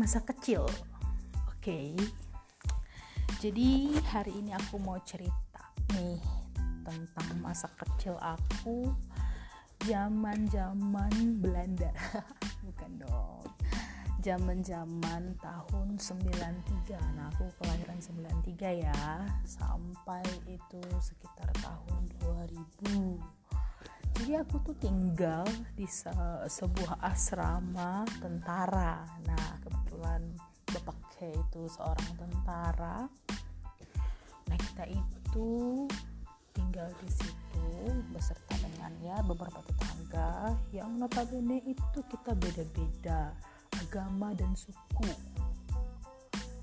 masa kecil. Oke. Jadi hari ini aku mau cerita nih tentang masa kecil aku zaman-zaman Belanda. Bukan dong. Zaman-zaman tahun 93. Nah, aku kelahiran 93 ya. Sampai itu sekitar tahun 2000 jadi aku tuh tinggal di se sebuah asrama tentara. Nah kebetulan bapak itu seorang tentara. Nah kita itu tinggal di situ beserta dengan ya beberapa tetangga. Yang notabene itu kita beda-beda agama dan suku.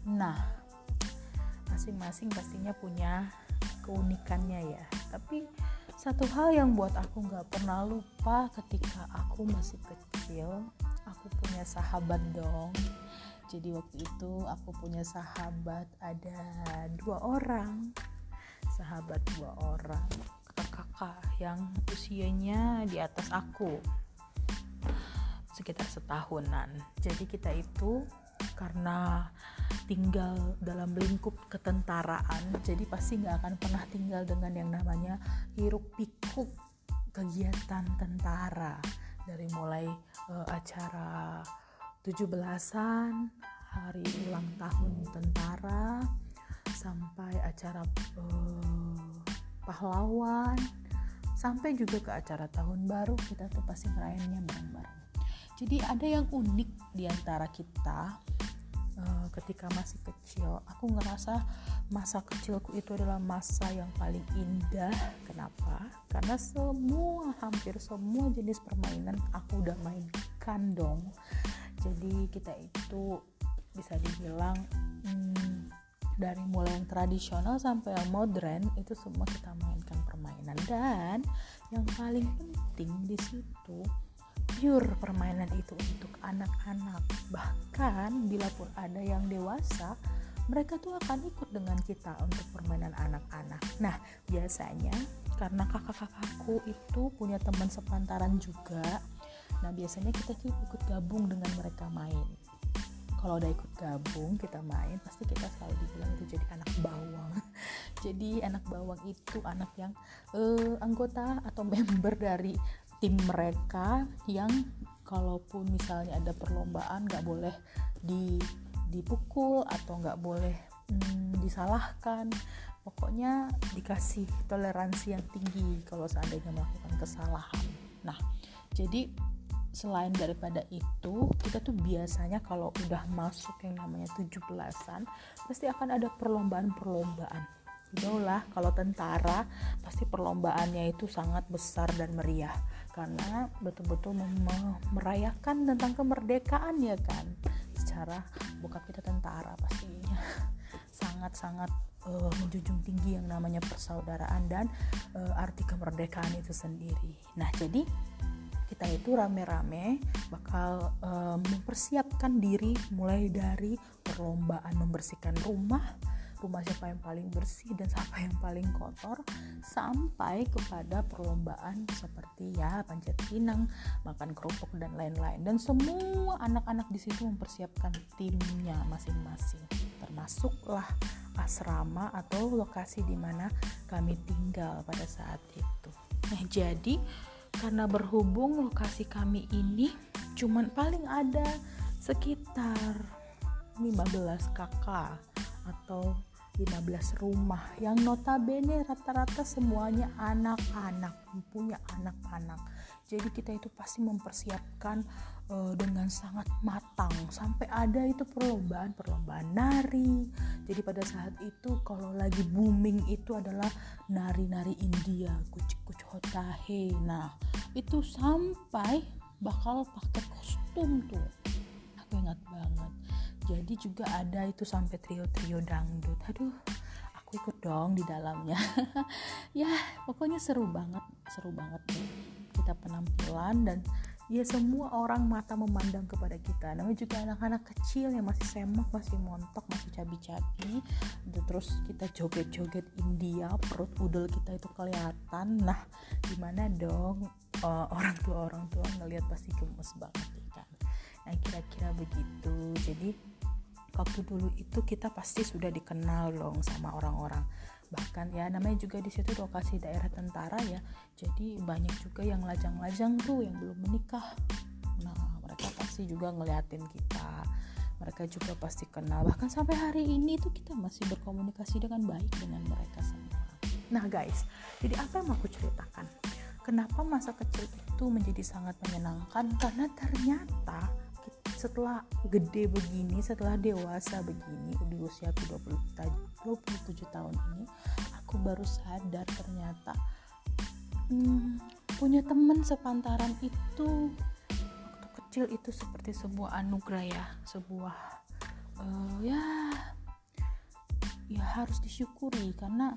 Nah masing-masing pastinya punya keunikannya ya. Tapi satu hal yang buat aku nggak pernah lupa ketika aku masih kecil aku punya sahabat dong. Jadi waktu itu aku punya sahabat ada dua orang sahabat dua orang kakak-kakak yang usianya di atas aku sekitar setahunan. Jadi kita itu karena tinggal dalam lingkup ketentaraan jadi pasti nggak akan pernah tinggal dengan yang namanya hiruk pikuk kegiatan tentara. Dari mulai uh, acara 17-an hari ulang tahun tentara sampai acara uh, pahlawan sampai juga ke acara tahun baru kita tuh pasti ngerayainnya bareng-bareng. Jadi ada yang unik di antara kita uh, ketika masih kecil aku ngerasa masa kecilku itu adalah masa yang paling indah. Kenapa? Karena semua hampir semua jenis permainan aku udah mainkan dong. Jadi kita itu bisa dibilang hmm, dari mulai yang tradisional sampai yang modern itu semua kita mainkan permainan. Dan yang paling penting di situ pure permainan itu untuk anak-anak. Bahkan bila pun ada yang dewasa mereka tuh akan ikut dengan kita untuk permainan anak-anak. Nah biasanya karena kakak-kakakku itu punya teman sepantaran juga nah biasanya kita tuh ikut gabung dengan mereka main. Kalau udah ikut gabung kita main pasti kita selalu dibilang itu jadi anak bawang. Jadi anak bawang itu anak yang uh, anggota atau member dari tim mereka yang kalaupun misalnya ada perlombaan nggak boleh di dipukul atau nggak boleh hmm, disalahkan. Pokoknya dikasih toleransi yang tinggi kalau seandainya melakukan kesalahan. Nah jadi selain daripada itu kita tuh biasanya kalau udah masuk yang namanya 17-an pasti akan ada perlombaan-perlombaan. Lah kalau tentara pasti perlombaannya itu sangat besar dan meriah karena betul-betul merayakan tentang kemerdekaan ya kan? Secara bokap kita tentara pastinya. Sangat-sangat uh, menjunjung tinggi yang namanya persaudaraan dan uh, arti kemerdekaan itu sendiri. Nah jadi kita itu rame-rame bakal uh, mempersiapkan diri mulai dari perlombaan membersihkan rumah rumah siapa yang paling bersih dan siapa yang paling kotor sampai kepada perlombaan seperti ya panjat pinang, makan kerupuk dan lain-lain dan semua anak-anak di situ mempersiapkan timnya masing-masing termasuklah asrama atau lokasi di mana kami tinggal pada saat itu. Nah, jadi karena berhubung lokasi kami ini cuman paling ada sekitar 15 kakak atau 15 rumah. Yang notabene rata-rata semuanya anak-anak punya anak-anak. Jadi kita itu pasti mempersiapkan uh, dengan sangat matang. Sampai ada itu perlombaan perlombaan nari. Jadi pada saat itu kalau lagi booming itu adalah nari-nari India kucing kucing hotahe. Nah itu sampai bakal pakai kostum tuh. Aku ingat banget jadi juga ada itu sampai trio-trio dangdut. Aduh aku ikut dong di dalamnya. Ya pokoknya seru banget seru banget deh kita penampilan dan ya semua orang mata memandang kepada kita. Namanya juga anak-anak kecil yang masih semak masih montok masih cabi-cabi. Terus kita joget-joget India perut udel kita itu kelihatan. Nah gimana dong uh, orang tua orang tua ngelihat pasti gemes banget ya kan nah kira-kira begitu. Jadi waktu dulu itu kita pasti sudah dikenal dong sama orang-orang. Bahkan ya namanya juga di situ lokasi daerah tentara ya. Jadi banyak juga yang lajang-lajang tuh yang belum menikah. Nah mereka pasti juga ngeliatin kita. Mereka juga pasti kenal. Bahkan sampai hari ini tuh kita masih berkomunikasi dengan baik dengan mereka semua. Nah guys jadi apa yang mau aku ceritakan? Kenapa masa kecil itu menjadi sangat menyenangkan? Karena ternyata setelah gede begini setelah dewasa begini di usia 20, 27 tahun ini aku baru sadar ternyata hmm, punya temen sepantaran itu waktu kecil itu seperti sebuah anugerah ya sebuah uh, ya ya harus disyukuri karena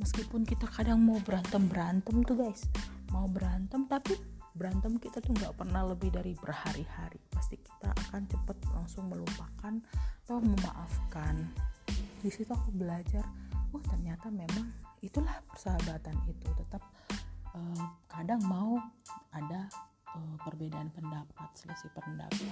meskipun kita kadang mau berantem berantem tuh guys mau berantem tapi berantem kita tuh nggak pernah lebih dari berhari-hari pasti kita akan cepat langsung melupakan atau memaafkan. Di situ aku belajar oh ternyata memang itulah persahabatan itu. Tetap uh, kadang mau ada uh, perbedaan pendapat selisih pendapat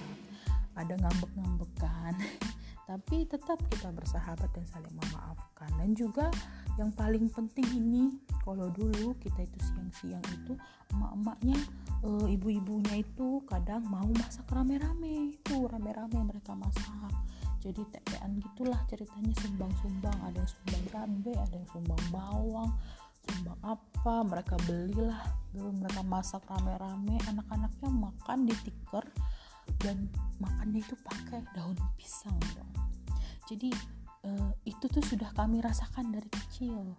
ada ngambek-ngambekan tapi tetap kita bersahabat dan saling memaafkan. Dan juga yang paling penting ini kalau dulu kita itu siang-siang itu emak-emaknya e, ibu-ibunya itu kadang mau masak rame-rame. Itu rame-rame mereka masak. Jadi tetean gitulah ceritanya sumbang-sumbang. Ada yang sumbang cabai ada yang sumbang bawang sumbang apa mereka belilah. Dulu mereka masak rame-rame. Anak-anaknya makan di tikar dan makannya itu pakai daun pisang dong. Jadi uh, itu tuh sudah kami rasakan dari kecil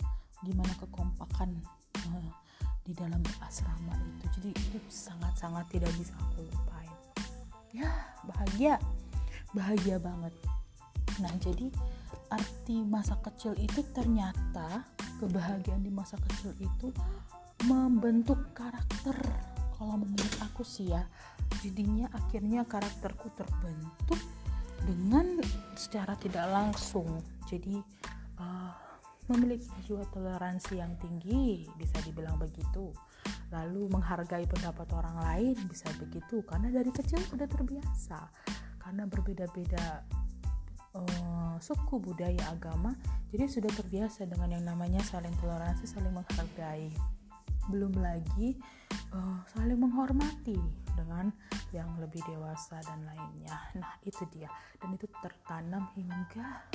gimana kekompakan uh, di dalam asrama itu. Jadi itu sangat-sangat tidak bisa aku lupain. Ya bahagia. Bahagia banget. Nah jadi arti masa kecil itu ternyata kebahagiaan di masa kecil itu membentuk karakter kalau menurut aku sih ya jadinya akhirnya karakterku terbentuk dengan secara tidak langsung. Jadi uh, memiliki jiwa toleransi yang tinggi bisa dibilang begitu. Lalu menghargai pendapat orang lain bisa begitu. Karena dari kecil sudah terbiasa. Karena berbeda-beda uh, suku budaya agama jadi sudah terbiasa dengan yang namanya saling toleransi saling menghargai belum lagi uh, saling menghormati dengan yang lebih dewasa dan lainnya. Nah, itu dia. Dan itu tertanam hingga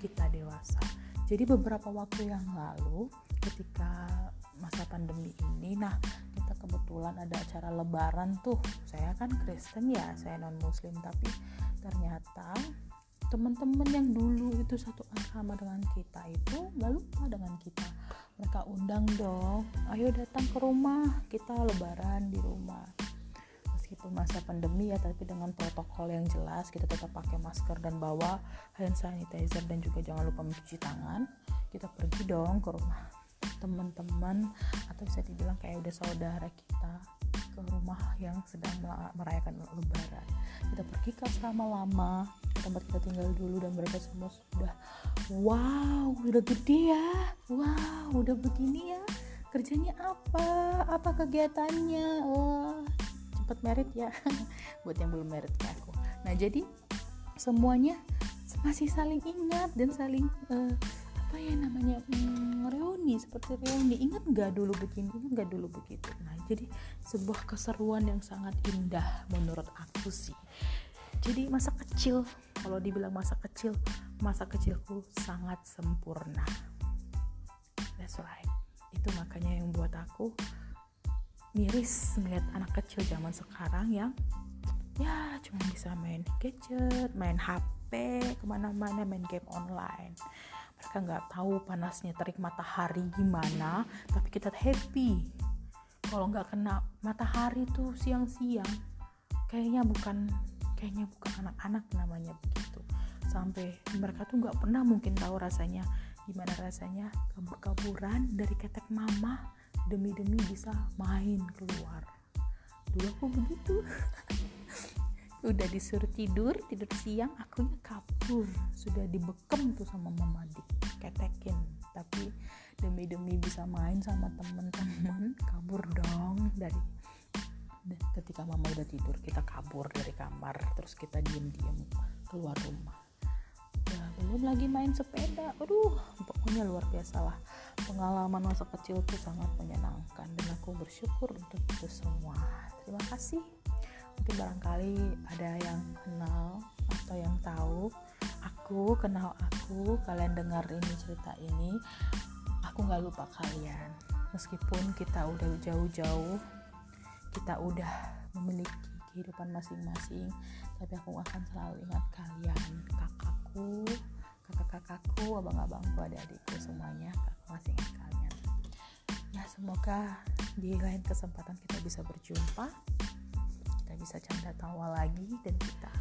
kita dewasa. Jadi beberapa waktu yang lalu ketika masa pandemi ini, nah kita kebetulan ada acara lebaran tuh. Saya kan Kristen ya, saya non muslim tapi ternyata teman-teman yang dulu itu satu asrama dengan kita itu gak lupa dengan kita. Mereka undang dong ayo datang ke rumah kita lebaran di rumah. Meskipun masa pandemi ya tapi dengan protokol yang jelas kita tetap pakai masker dan bawa hand sanitizer dan juga jangan lupa mencuci tangan. Kita pergi dong ke rumah teman-teman atau bisa dibilang kayak udah saudara kita ke rumah yang sedang merayakan lebaran. Kita pergi ke asrama lama tempat kita tinggal dulu dan mereka semua sudah wow udah gede ya wow udah begini ya kerjanya apa apa kegiatannya? Wah cepet merit ya buat yang belum merit kayak aku. Nah jadi semuanya masih saling ingat dan saling uh, apa ya namanya hmm, reuni seperti reuni. Ingat nggak dulu begini? Ingat nggak dulu begitu? Nah jadi sebuah keseruan yang sangat indah menurut aku sih. Jadi masa kecil kalau dibilang masa kecil masa kecilku sangat sempurna. That's right. Itu makanya yang buat aku miris melihat anak kecil zaman sekarang yang ya cuma bisa main gadget main HP ke mana-mana main game online mereka nggak tahu panasnya terik matahari gimana tapi kita happy. Kalau nggak kena matahari tuh siang-siang kayaknya bukan kayaknya bukan anak-anak namanya begitu. Sampai mereka tuh nggak pernah mungkin tahu rasanya gimana rasanya kabur-kaburan dari ketek mama demi-demi bisa main keluar. Dulu aku begitu udah disuruh tidur tidur siang akunya kabur. Sudah dibekem tuh sama mama diketekin. Tapi demi demi bisa main sama temen-temen kabur dong dari ketika mama udah tidur kita kabur dari kamar. Terus kita diem-diem keluar rumah. Ya belum lagi main sepeda. Aduh pokoknya luar biasa lah. Pengalaman masa kecil itu sangat menyenangkan. Dan aku bersyukur untuk itu semua. Terima kasih mungkin barangkali ada yang kenal atau yang tahu aku kenal aku kalian dengar ini cerita ini aku nggak lupa kalian. Meskipun kita udah jauh-jauh kita udah memiliki kehidupan masing-masing tapi aku akan selalu ingat kalian. Kakakku kakak-kakakku abang-abangku adik-adikku semuanya aku masih ingat kalian. Ya semoga di lain kesempatan kita bisa berjumpa kita bisa canda tawa lagi dan kita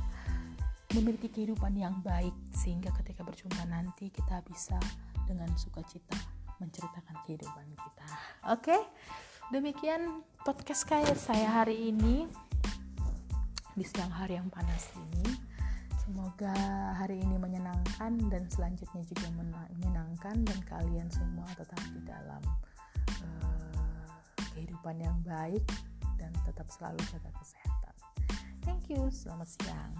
memiliki kehidupan yang baik sehingga ketika berjumpa nanti kita bisa dengan sukacita menceritakan kehidupan kita. Oke, okay? demikian podcast kayak saya hari ini di siang hari yang panas ini. Semoga hari ini menyenangkan dan selanjutnya juga menyenangkan dan kalian semua tetap di dalam uh, kehidupan yang baik dan tetap selalu jaga kesehatan. Thank you, selamat siang.